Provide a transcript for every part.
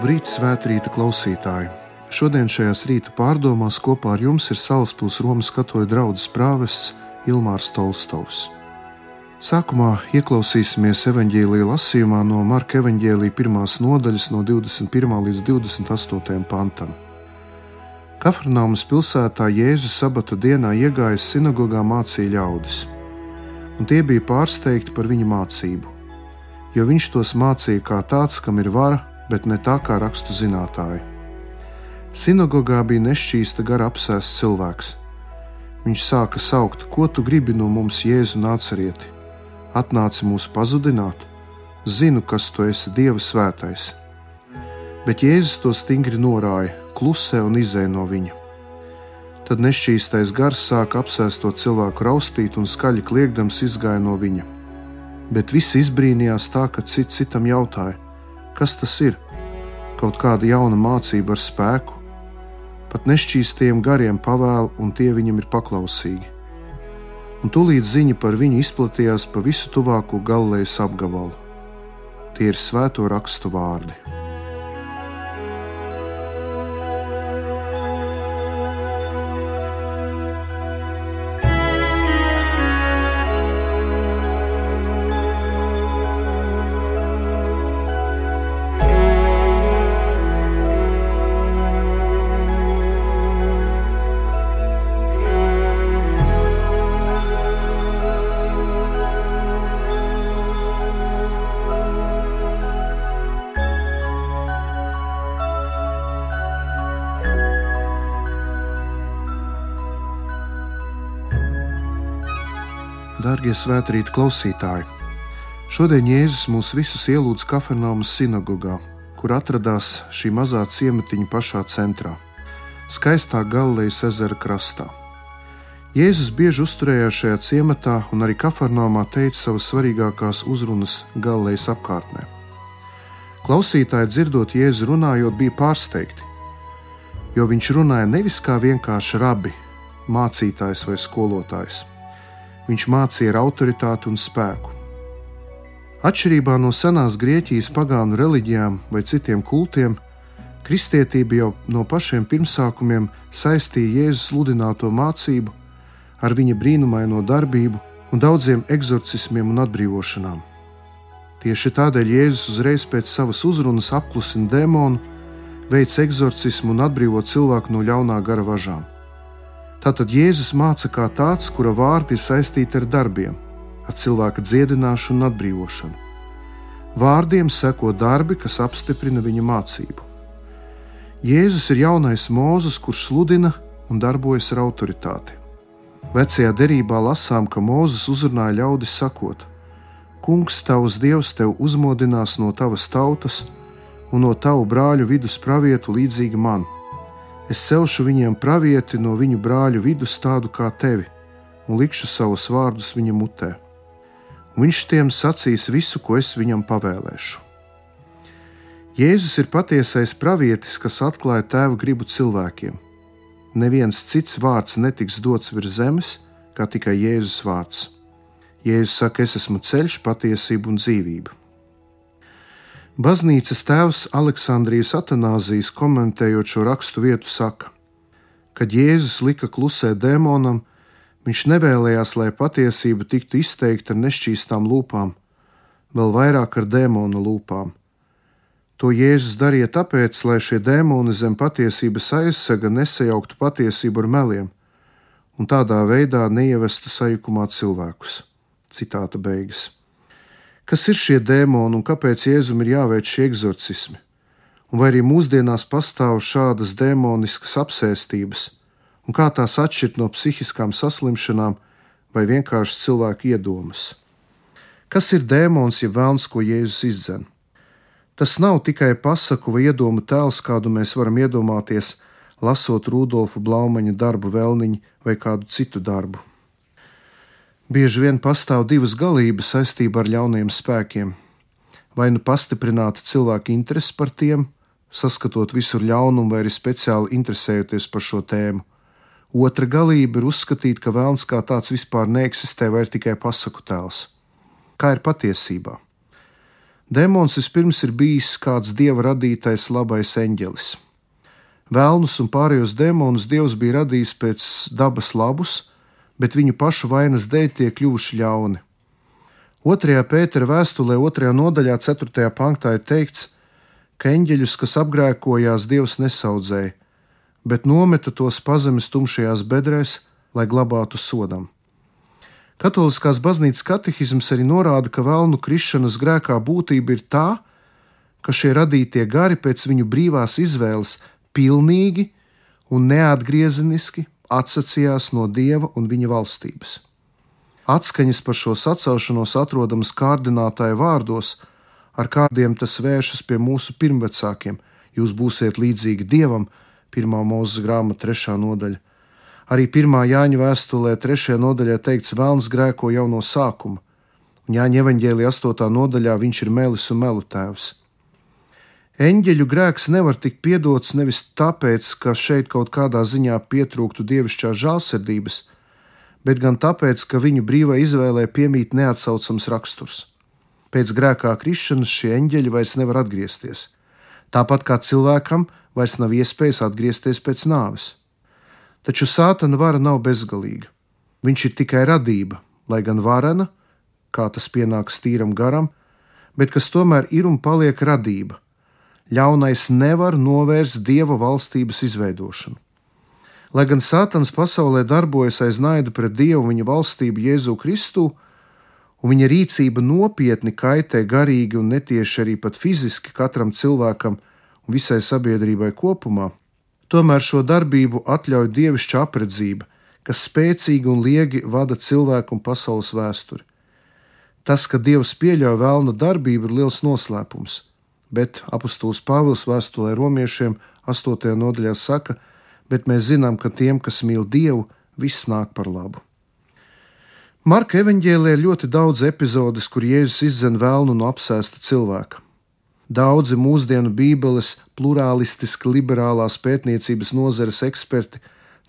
Labrīt, svētkrīta klausītāji! Šodien šajās rīta pārdomās kopā ar jums ir Salaspils Romas katoļu draugs prāvests Ilmārs Tolstovs. Sākumā ieklausīsimies evanģēlīja lasījumā no Marka evanģēlīja pirmās nodaļas no 21. līdz 28. pantam. Kafarnaumas pilsētā Jēzus sabata dienā iegājis sinagogā mācīja ļaudis, un tie bija pārsteigti par viņa mācību, jo viņš tos mācīja kā tāds, kam ir vara, bet ne tā kā rakstu zinātāji. Sinagogā bija nešķīsta gara apsēsts cilvēks. Viņš sāka saukt, ko tu gribi no mums, Jēzu nācerieti. Atnāci mūs pazudināt, zinu, kas tu esi Dieva svētais. Bet Jēzus to stingri norāja, klusē un izēja no viņa. Tad nešķīstais gars sāka apsēst to cilvēku raustīt un skaļi kliegdams izgāja no viņa. Bet visi izbrīnījās tā, ka cits citam jautāja: Kas tas ir? Kaut kāda jauna mācība ar spēku, pat nešķīstiem gariem pavēlu, un tie viņam ir paklausīgi. Un tūlīt ziņa par viņu izplatījās pa visu tuvāko Galilejas apgabalu. Tie ir svēto rakstu vārdi. Darbie svētkrīta klausītāji! Šodien Jēzus mūs visus ielūdz Kafernaumas sinagogā, kur atradās šī mazā ciematiņa pašā centrā, skaistā Galilejas ezera krastā. Jēzus bieži uzturējās šajā ciematā un arī Kafarnaumā teica savas svarīgākās uzrunas Galilejas apkārtnē. Klausītāji dzirdot Jēzu runājot, bija pārsteigti, jo viņš runāja nevis kā vienkārši rabi, mācītājs vai skolotājs viņš mācīja ar autoritāti un spēku. Atšķirībā no senās Grieķijas pagānu reliģijām vai citiem kultiem, kristietība jau no pašiem pirmsākumiem saistīja Jēzus sludināto mācību ar viņa brīnumaino darbību un daudziem eksorcismiem un atbrīvošanām. Tieši tādēļ Jēzus uzreiz pēc savas uzrunas apklusina dēmonu, veic eksorcismu un atbrīvo cilvēku no ļaunā gara važām. Tātad Jēzus māca kā tāds, kura vārdi ir saistīti ar darbiem, ar cilvēka dziedināšanu un atbrīvošanu. Vārdiem seko darbi, kas apstiprina viņa mācību. Jēzus ir jaunais mūzis, kurš sludina un darbojas ar autoritāti. Vecajā derībā lasām, ka Mūzes uzrunāja ļaudis sakot: Kungs, tavs dievs, tev uzmodinās no tavas tautas un no tavu brāļu vidus pravietu līdzīgi man Es celšu viņiem pravieti no viņu brāļu vidus tādu kā tevi, un likšu savus vārdus viņa mutē. Un viņš tiem sacīs visu, ko es viņam pavēlēšu. Jēzus ir patiesais pravietis, kas atklāja tēva gribu cilvēkiem. Neviens cits vārds netiks dots virs zemes, kā tikai Jēzus vārds. Jēzus saka, es esmu ceļš, patiesība un dzīvība. Baznīcas tēvs Aleksandrijas Atanāzijas komentējot šo rakstu vietu saka, kad Jēzus lika klusēt dēmonam, viņš nevēlējās, lai patiesība tiktu izteikta ar nešķīstām lūpām, vēl vairāk ar dēmona lūpām. To Jēzus darīja tāpēc, lai šie dēmoni zem patiesības aizsega nesajauktu patiesību ar meliem un tādā veidā neievestu sajukumā cilvēkus. Citāta beigas. Kas ir šie dēmoni un kāpēc Jēzum ir jāveic šie eksorcismi? Un vai arī mūsdienās pastāv šādas demoniskas apsēstības, un kā tās atšķirt no psihiskām saslimšanām vai vienkārši cilvēku iedomas? Kas ir dēmons, ja vēlns, ko Jēzus izdzen? Tas nav tikai pasaku vai iedomu tēls, kādu mēs varam iedomāties, lasot Rudolfa Blaumaņa darbu vēlniņu vai kādu citu darbu. Bieži vien pastāv divas galības saistībā ar ļauniem spēkiem. Vai nu pastiprināta cilvēka interese par tiem, saskatot visur ļaunumu, vai arī speciāli interesējoties par šo tēmu. Otra galība ir uzskatīt, ka vēlns kā tāds vispār neeksistē vai ir tikai pasaku tēls. Kā ir patiesībā? Demons vispirms ir bijis kāds dieva radītais labais eņģelis. Vēlnus un pārējos demonus dievs bija radījis pēc dabas labus, bet viņu pašu vainas dēļ tie kļuvuši ļauni. Otrajā pētera vēstulē, otrajā nodaļā, 4. panktā ir teikts, ka eņģeļus, kas apgrēkojās, dievs nesaudzēja, bet nometa tos pazemes tumšajās bedrēs, lai glabātu sodam. Katoliskās baznīcas katehisms arī norāda, ka vēlnu krišanas grēkā būtība ir tā, ka šie radītie gari pēc viņu brīvās izvēles pilnīgi un neatgriezeniski atsacījās no dieva un viņa valstības. Atskaņas par šo sacelšanos atrodamas kārdinātāja vārdos, ar kādiem tas vēršas pie mūsu pirmvecākiem: Jūs būsiet līdzīgi dievam, 1. mūzes grāmata, 3. nodaļa. Arī pirmā Jāņa vēstulē, 3. nodaļā teikts, vēlns grēko jau no sākuma, un Jāņa evanģēlija 8. nodaļā viņš ir melis un melu tēvs. Eņģeļu grēks nevar tikt piedots nevis tāpēc, ka šeit kaut kādā ziņā pietrūktu dievišķās žēlsirdības, bet gan tāpēc, ka viņu brīvai izvēlē piemīt neatsaucams raksturs. Pēc grēkā krišanas šie eņģeļi vairs nevar atgriezties, tāpat kā cilvēkam vairs nav iespējas atgriezties pēc nāves. Taču sātana vara nav bezgalīga. Viņš ir tikai radība, lai gan varena, kā tas pienāks tīram garam, bet kas tomēr ir un paliek radība. Ļaunais nevar novērst dieva valstības izveidošanu. Lai gan Sātans pasaulē darbojas aiz naida pret dievu viņa valstību Jēzu Kristu, un viņa rīcība nopietni kaitē garīgi un netieši arī pat fiziski katram cilvēkam un visai sabiedrībai kopumā, Tomēr šo darbību atļauj dievišķa apredzība, kas spēcīgi un liegi vada cilvēku un pasaules vēsturi. Tas, ka Dievs pieļauj vēlnu darbību, ir liels noslēpums, bet apustulis Pāvils vēstulē romiešiem 8. nodaļā saka, bet mēs zinām, ka tiem, kas mīl Dievu, viss nāk par labu. Marka evanģēlē ir ļoti daudz epizodes, kur Jēzus izdzen vēlnu no apsēsta cilvēka. Daudzi mūsdienu Bībeles plurālistiski liberālās pētniecības nozares eksperti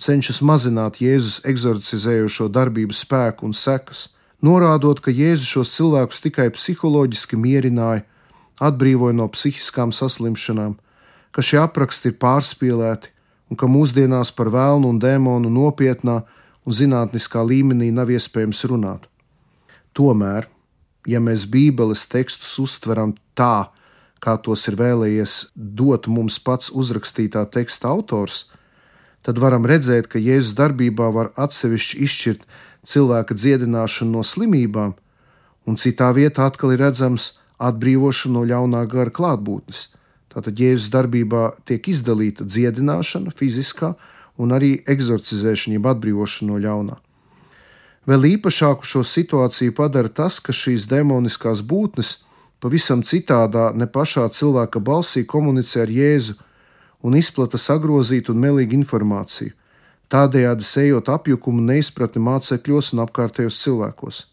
cenšas mazināt Jēzus egzorcizējošo darbību spēku un sekas, norādot, ka Jēzus šos cilvēkus tikai psiholoģiski mierināja, atbrīvoja no psihiskām saslimšanām, ka šie apraksti ir pārspīlēti un ka mūsdienās par vēlnu un dēmonu nopietnā un zinātniskā līmenī nav iespējams runāt. Tomēr, ja mēs Bībeles tekstus uztveram tā, kā tos ir vēlējies dot mums pats uzrakstītā teksta autors, tad varam redzēt, ka Jēzus darbībā var atsevišķi izšķirt cilvēka dziedināšanu no slimībām, un citā vietā atkal ir redzams atbrīvošana no ļaunā gara klātbūtnes. Tātad Jēzus darbībā tiek izdalīta dziedināšana, fiziskā un arī eksorcizēšana, jeb atbrīvošana no ļaunā. Vēl īpašāku šo situāciju padara tas, ka šīs demoniskās būtnes pavisam citādā, ne pašā cilvēka balsī komunicē ar Jēzu un izplata sagrozītu un melīgu informāciju, tādējādi sejot apjukumu neizpratni mācekļos un apkārtējos cilvēkos.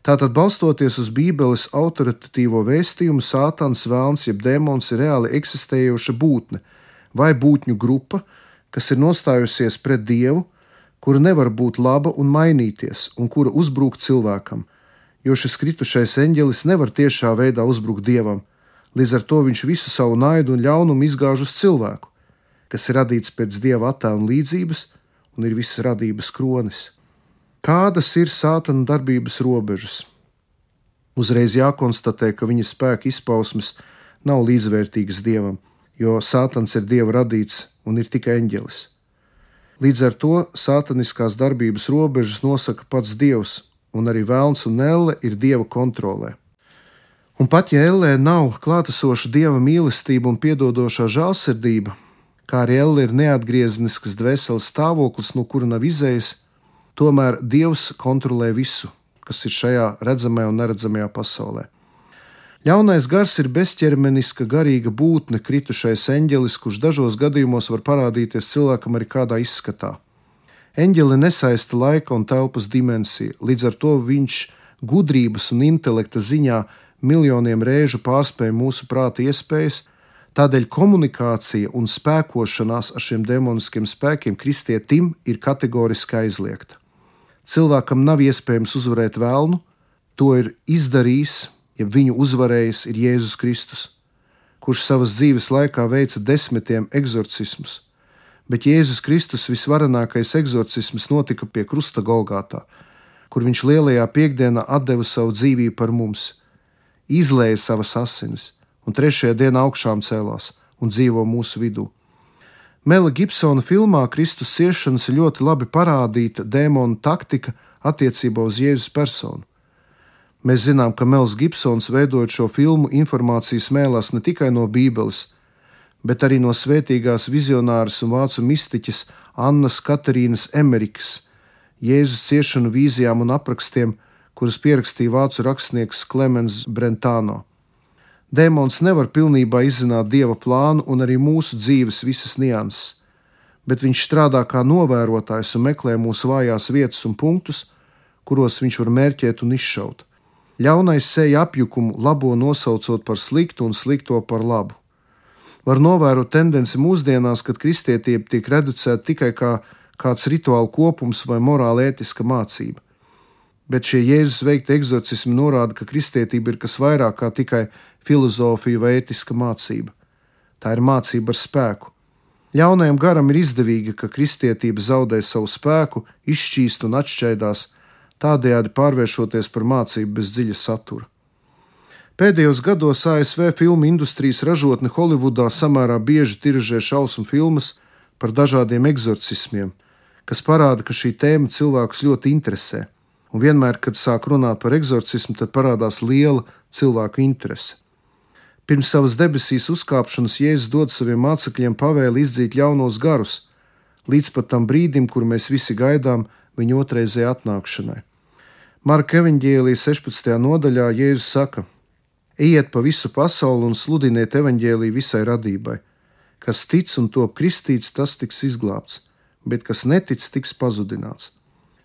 Tātad, balstoties uz Bībeles autoritatīvo vēstījumu, sātans, vēlns jeb dēmons ir reāli eksistējoša būtne vai būtņu grupa, kas ir nostājusies pret dievu, kura nevar būt laba un mainīties, un kura uzbrūk cilvēkam, jo šis kritušais eņģelis nevar tiešā veidā uzbrukt dievam. Līdz ar to viņš visu savu naidu un ļaunumu izgāž uz cilvēku, kas ir radīts pēc dieva attēla un līdzības un ir visas radības kronis. Kādas ir sātana darbības robežas? Uzreiz jākonstatē, ka viņa spēka izpausmes nav līdzvērtīgas dievam, jo sātans ir dieva radīts un ir tikai eņģelis. Līdz ar to sātaniskās darbības robežas nosaka pats dievs, un arī vēlns un elle ir dieva kontrolē. Un pat ja ellē nav klātesoša dieva mīlestība un piedodošā žēlsirdība, kā arī elle ir neatgrieznisks dvēseles stāvoklis, no kura nav izējas, tomēr dievs kontrolē visu, kas ir šajā redzamajā un neredzamajā pasaulē. Ļaunais gars ir bezķermeniska garīga būtne, kritušais eņģelis, kurš dažos gadījumos var parādīties cilvēkam arī kādā izskatā. Eņģeli nesaista laika un telpas dimensiju, līdz ar to viņš gudrības un intelekta ziņā miljoniem reižu pārspēja mūsu prāta iespējas, tādēļ komunikācija un spēkošanās ar šiem demoniskiem spēkiem kristietim ir kategoriski aizliegta. Cilvēkam nav iespējams uzvarēt vēlnu, to ir izdarījis, ja viņu uzvarējis ir Jēzus Kristus, kurš savas dzīves laikā veica desmitiem eksorcismus, bet Jēzus Kristus visvarenākais eksorcisms notika pie krusta Golgātā, kur viņš lielajā piekdienā deva savu dzīvību par mums, izlēja savas asinis un trešajā dienā augšām cēlās un dzīvo mūsu vidū. Mela Gibsona filmā Kristus ciešanas ir ļoti labi parādīta dēmona taktika attiecībā uz Jēzus personu. Mēs zinām, ka Mels Gibsons veidojot šo filmu informācijas mēlās ne tikai no Bībeles, bet arī no svētīgās vizionāras un vācu mistiķes Annas Katarīnas Emerikas, Jēzus ciešanu vīzijām un aprakstiem, kuras pierakstīja vācu rakstnieks Klemens Brentāno. Dēmons nevar pilnībā izzināt dieva plānu un arī mūsu dzīves visas nianses, bet viņš strādā kā novērotājs un meklē mūsu vājās vietas un punktus, kuros viņš var mērķēt un izšaut. Ļaunais sēja apjukumu, labo nosaucot par sliktu un slikto par labu. Var novērot tendenci mūsdienās, kad kristietība tiek reducēta tikai kā kāds rituāla kopums vai morāla ētiska mācība. Bet šie Jēzus veikti eksorcismi norāda, ka kristietība ir kas vairāk kā tikai filozofija vai ētiska mācība. Tā ir mācība ar spēku. Ļaunajam garam ir izdevīga, ka kristietība zaudē savu spēku, izšķīst un atšķaidās, tādējādi pārvēršoties par mācību bez dziļa satura. Pēdējos gados ASV filmu industrijas ražotne Holivudā samērā bieži tiražē šausmu filmas par dažādiem eksorcismiem, kas parāda, ka šī tēma cilvēkus ļoti interesē, un vienmēr, kad sāk runāt par eksorcismu, tad parādās liela cilvēku interese. Pirms savas debesīs uzkāpšanas Jēzus dod saviem mācekļiem pavēli izdzīt ļaunos garus, līdz pat tam brīdim, kur mēs visi gaidām viņa otrreizējai atnākšanai. Marka evanģēlīja 16. nodaļā Jēzus saka: Ejiet pa visu pasauli un sludiniet evanģēlīju visai radībai. Kas tic un top kristīts, tas tiks izglābts, bet kas netic, tiks pazudināts.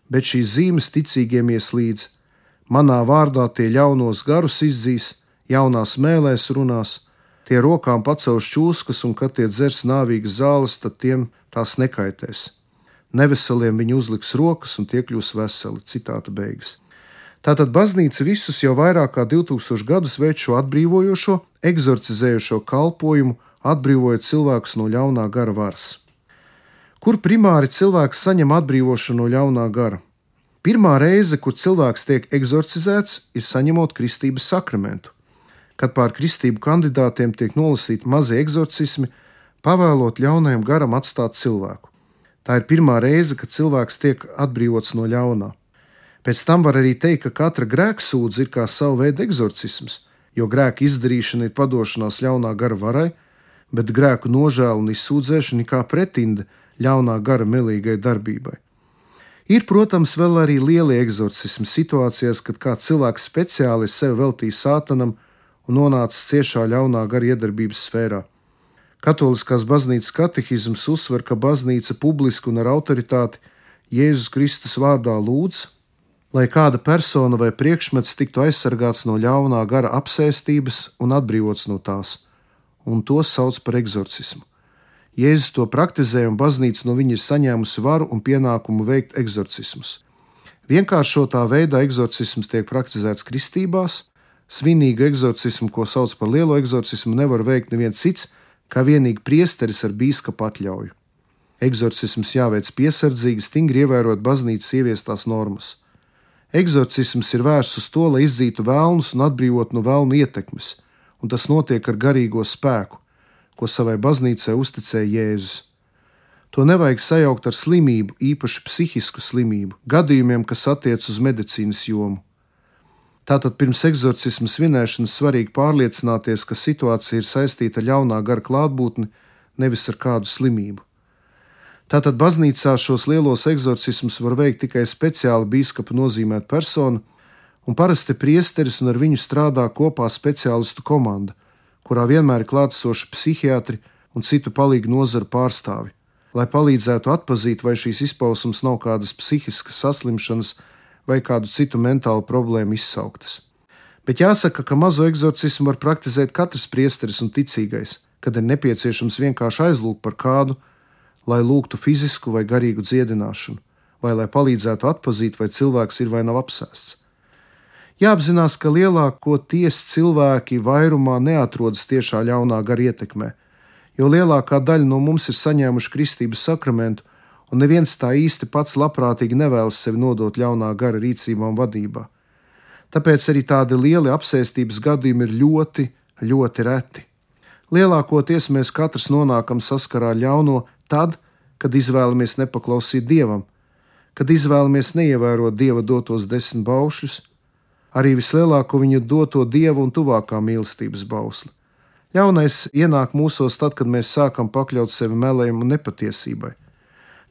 Bet šīs zīmes ticīgiem ies līdzi. Manā vārdā tie ļaunos garus izdzīs, jaunās mēlēs runās, tie rokām pacels čūskas, un kad tie dzers nāvīgas zāles, tad tiem tās nekaitēs. Neveseliem viņi uzliks rokas, un tie kļūs veseli. Citāta beigas. Tātad baznīca visus jau vairāk kā 2000 gadus veic šo atbrīvojošo, eksorcizējošo kalpošanu, atbrīvojot cilvēkus no ļaunā gara varas. Kur primāri cilvēks saņem atbrīvošanu no ļaunā gara? Pirmā reize, kur cilvēks tiek eksorcizēts, ir saņemot kristības sakramentu kad pār kristību kandidātiem tiek nolasīti mazie eksorcismi, pavēlot ļaunajam garam atstāt cilvēku. Tā ir pirmā reize, kad cilvēks tiek atbrīvots no ļaunā. Pēc tam var arī teikt, ka katra grēksūdze ir kā sava veida eksorcisms, jo grēka izdarīšana ir padošanās ļaunā gara varai, bet grēku nožēla un izsūdzēšana ir kā pretinda ļaunā gara melīgai darbībai. Ir, protams, vēl arī lielie eksorcismi situācijās, kad kāds cilvēks speciāli sevi veltīs sātanam un nonācis ciešā ļaunā gara iedarbības sfērā. Katoliskās baznīcas katehisms uzsver, ka baznīca publiski un ar autoritāti Jēzus Kristus vārdā lūdz, lai kāda persona vai priekšmets tiktu aizsargāts no ļaunā gara apsēstības un atbrīvots no tās, un to sauc par eksorcismu. Jēzus to praktizē, un baznīca no viņa ir saņēmusi varu un pienākumu veikt eksorcismus. Vienkāršotā veidā eksorcisms tiek praktizēts kristībās, Svinīgu eksorcismu, ko sauc par lielo eksorcismu, nevar veikt neviens cits, kā vienīgi priesteris ar biskupa atļauju. Eksorcisms jāveic piesardzīgi, stingri ievērot baznīcas ieviestās normas. Eksorcisms ir vērsts uz to, lai izdzītu vēlnus un atbrīvotu no vēlnu ietekmes, un tas notiek ar garīgo spēku, ko savai baznīcai uzticēja Jēzus. To nevajag sajaukt ar slimību, īpaši psihisku slimību, gadījumiem, kas attiec uz medicīnas jomu. Tātad pirms eksorcisma svinēšanas svarīgi pārliecināties, ka situācija ir saistīta ar ļaunā gara klātbūtni, nevis ar kādu slimību. Tātad baznīcā šos lielos eksorcismus var veikt tikai speciāli biskupa nozīmēta persona, un parasti priesteris un ar viņu strādā kopā speciālistu komanda, kurā vienmēr ir klātesoši psihiatri un citu palīgu nozaru pārstāvi, lai palīdzētu atpazīt, vai šīs izpausmes nav kādas psihiskas saslimšanas vai kādu citu mentālu problēmu izsauktas. Bet jāsaka, ka mazo eksorcismu var praktizēt katrs priesteris un ticīgais, kad ir nepieciešams vienkārši aizlūgt par kādu, lai lūgtu fizisku vai garīgu dziedināšanu, vai lai palīdzētu atpazīt, vai cilvēks ir vai nav apsēsts. Jāapzinās, ka lielākoties cilvēki vairumā neatrodas tiešā ļaunā gara ietekmē, jo lielākā daļa no mums ir saņēmuši kristības sakramentu, un neviens tā īsti pats labprātīgi nevēlas sevi nodot ļaunā gara rīcībā un vadībā. Tāpēc arī tādi lieli apsēstības gadījumi ir ļoti, ļoti reti. Lielākoties mēs katrs nonākam saskarā ļauno tad, kad izvēlamies nepaklausīt dievam, kad izvēlamies neievērot dieva dotos desmit baušļus, arī vislielāko viņa doto dievu un tuvākā mīlestības bausli. Ļaunais ienāk mūsos tad, kad mēs sākam pakļaut sevi meliem un nepatiesībai.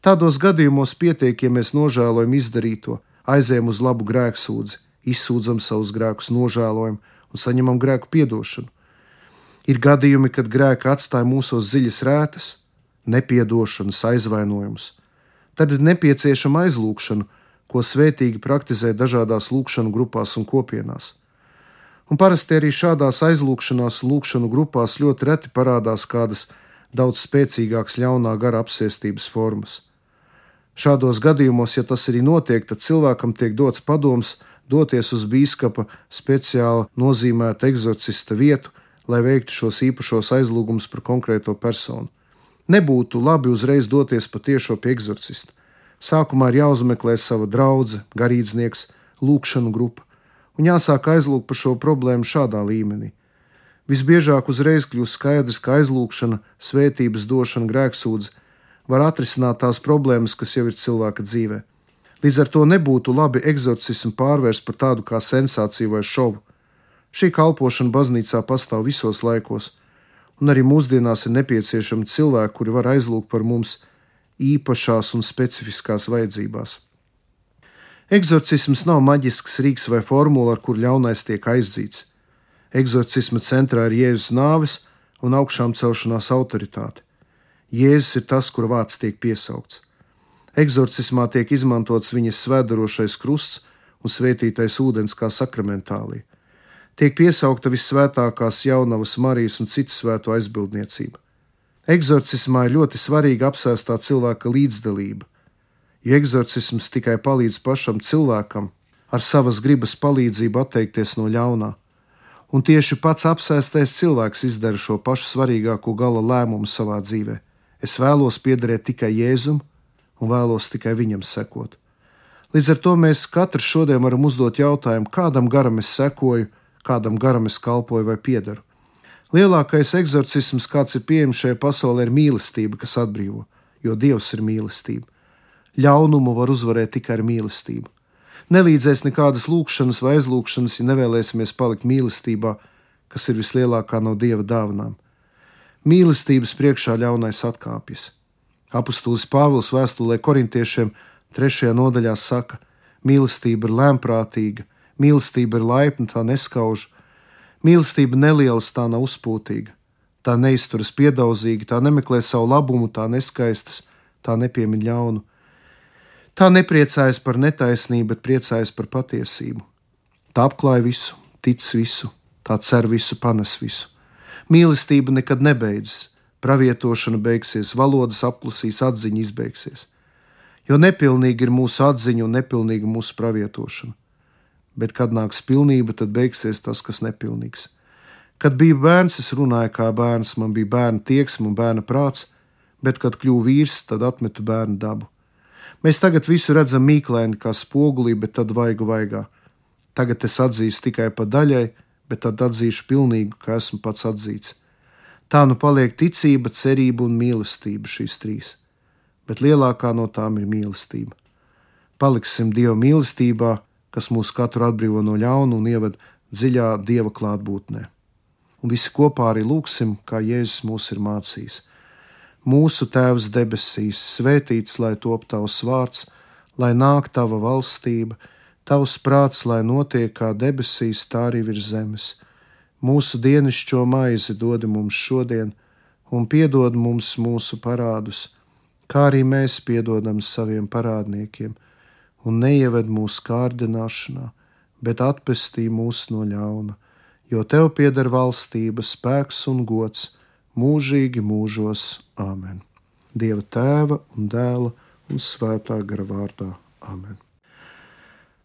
Tādos gadījumos pietiek, ja mēs nožēlojam izdarīto, aizējam uz labu grēksūdzi, izsūdzam savus grēkus, nožēlojam un saņemam grēku piedošanu. Ir gadījumi, kad grēki atstāja mūsos dziļas rētas, nepiedošanas, aizvainojumus. Tad ir nepieciešama aizlūgšana, ko svētīgi praktizē dažādās lūkšanu grupās un kopienās. Un parasti arī šādās aizlūgšanās un lūkšanu grupās ļoti reti parādās kādas daudz spēcīgākas ļaunā gara apsēstības formas. Šādos gadījumos, ja tas arī notiek, tad cilvēkam tiek dots padoms doties uz biskupa speciāli nozīmēta eksorcista vietu, lai veiktu šos īpašos aizlūgumus par konkrēto personu. Nebūtu labi uzreiz doties patiešo pie eksorcista. Sākumā ir jāuzmeklē sava draudzene, garīdznieks, lūkšanu grupa, un jāsāk aizlūgt par šo problēmu šādā līmenī. Visbiežāk uzreiz kļūst skaidrs, ka aizlūgšana, svētības došana, grēksūdze var atrisināt tās problēmas, kas jau ir cilvēka dzīvē. Līdz ar to nebūtu labi eksorcismu pārvērst par tādu kā sensāciju vai šovu. Šī kalpošana baznīcā pastāv visos laikos, un arī mūsdienās ir nepieciešami cilvēki, kuri var aizlūgt par mums īpašās un specifiskās vajadzībās. Eksorcisms nav maģisks rīks vai formula, ar kur ļaunais tiek aizdzīts. Eksorcisma centrā ir Jēzus nāves un augšām celšanās autoritāte. Jēzus ir tas, kur vārds tiek piesaukts. Eksorcismā tiek izmantots viņa svētdarošais krusts un svētītais ūdens kā sakramentālija tiek piesaukta visvētākās jaunavas Marijas un citu svēto aizbildniecība. Eksorcismā ir ļoti svarīga apsēstā cilvēka līdzdalība, jo eksorcisms tikai palīdz pašam cilvēkam ar savas gribas palīdzību atteikties no ļaunā, un tieši pats apsēstais cilvēks izdara šo pašu svarīgāko gala lēmumu savā dzīvē. Es vēlos piederēt tikai Jēzum un vēlos tikai viņam sekot. Līdz ar to mēs katrs šodien varam uzdot jautājumu, kādam garam es sekoju, kādam garam es kalpoju vai piedaru. Lielākais eksorcisms, kāds ir pieejams šajā pasaulē, ir mīlestība, kas atbrīvo, jo Dievs ir mīlestība. Ļaunumu var uzvarēt tikai ar mīlestību. Nelīdzēs nekādas lūkšanas vai aizlūkšanas, ja nevēlēsimies palikt mīlestībā, kas ir vislielākā no Dieva dāvanām. Mīlestības priekšā ļaunais atkāpjas. Apostolis Pāvils vēstulē korintiešiem trešajā nodaļā saka: Mīlestība ir lēmprātīga, Mīlestība ir laipna, tā neskauž. Mīlestība nelielas, tā nav uzpūtīga. Tā neizturas piedaudzīgi, tā nemeklē savu labumu, tā neskaistas, tā nepiemiņ ļaunu. Tā nepriecājas par netaisnību, bet priecājas par patiesību. Tā apklāj visu, tic visu, tā cer visu, panes visu. Mīlestība nekad nebeidzas, pravietošana beigsies, valodas apklusīs, atziņa izbeigsies. Jo nepilnīgi ir mūsu atziņa un nepilnīga mūsu pravietošana bet kad nāks pilnība, tad beigsies tas, kas nepilnīgs. Kad biju bērns, es runāju kā bērns, man bija bērna tieksme un bērna prāts, bet, kad kļuvu vīrs, tad atmetu bērnu dabu. Mēs tagad visu redzam mīklaini kā spogulī, bet tad vaigu vaigā. Tagad es atzīstu tikai pa daļai, bet tad atzīšu pilnīgu, ka esmu pats atzīts. Tā nu paliek ticība, cerība un mīlestība šīs trīs, bet lielākā no tām ir mīlestība. Paliksim Dieva mīlestībā, kas mūs katru atbrīvo no ļauna un ieved dziļā dieva klātbūtnē. Un visi kopā arī lūgsim, kā Jēzus mūs ir mācījis. Mūsu Tēvs debesīs, svētīts lai top tavs vārds, lai nāk tava valstība, tavs prāts, lai notiek kā debesīs, tā arī virs zemes. Mūsu dienascho maizi dod mums šodien, un piedod mums mūsu parādus, kā arī mēs piedodam saviem parādniekiem un neieved mūsu kārdināšanā, bet atpestī mūs no ļauna, jo tev pieder valstība, spēks un gods mūžīgi mūžos. Āmen! Dieva tēva un dēla un svētā gara vārdā. Āmen!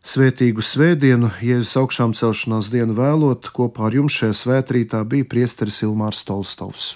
Svētīgu svētdienu, Jēzus augšām celšanās dienu vēlot, kopā ar jums šajā svētrītā bija priesteris Ilmārs Tolstovs.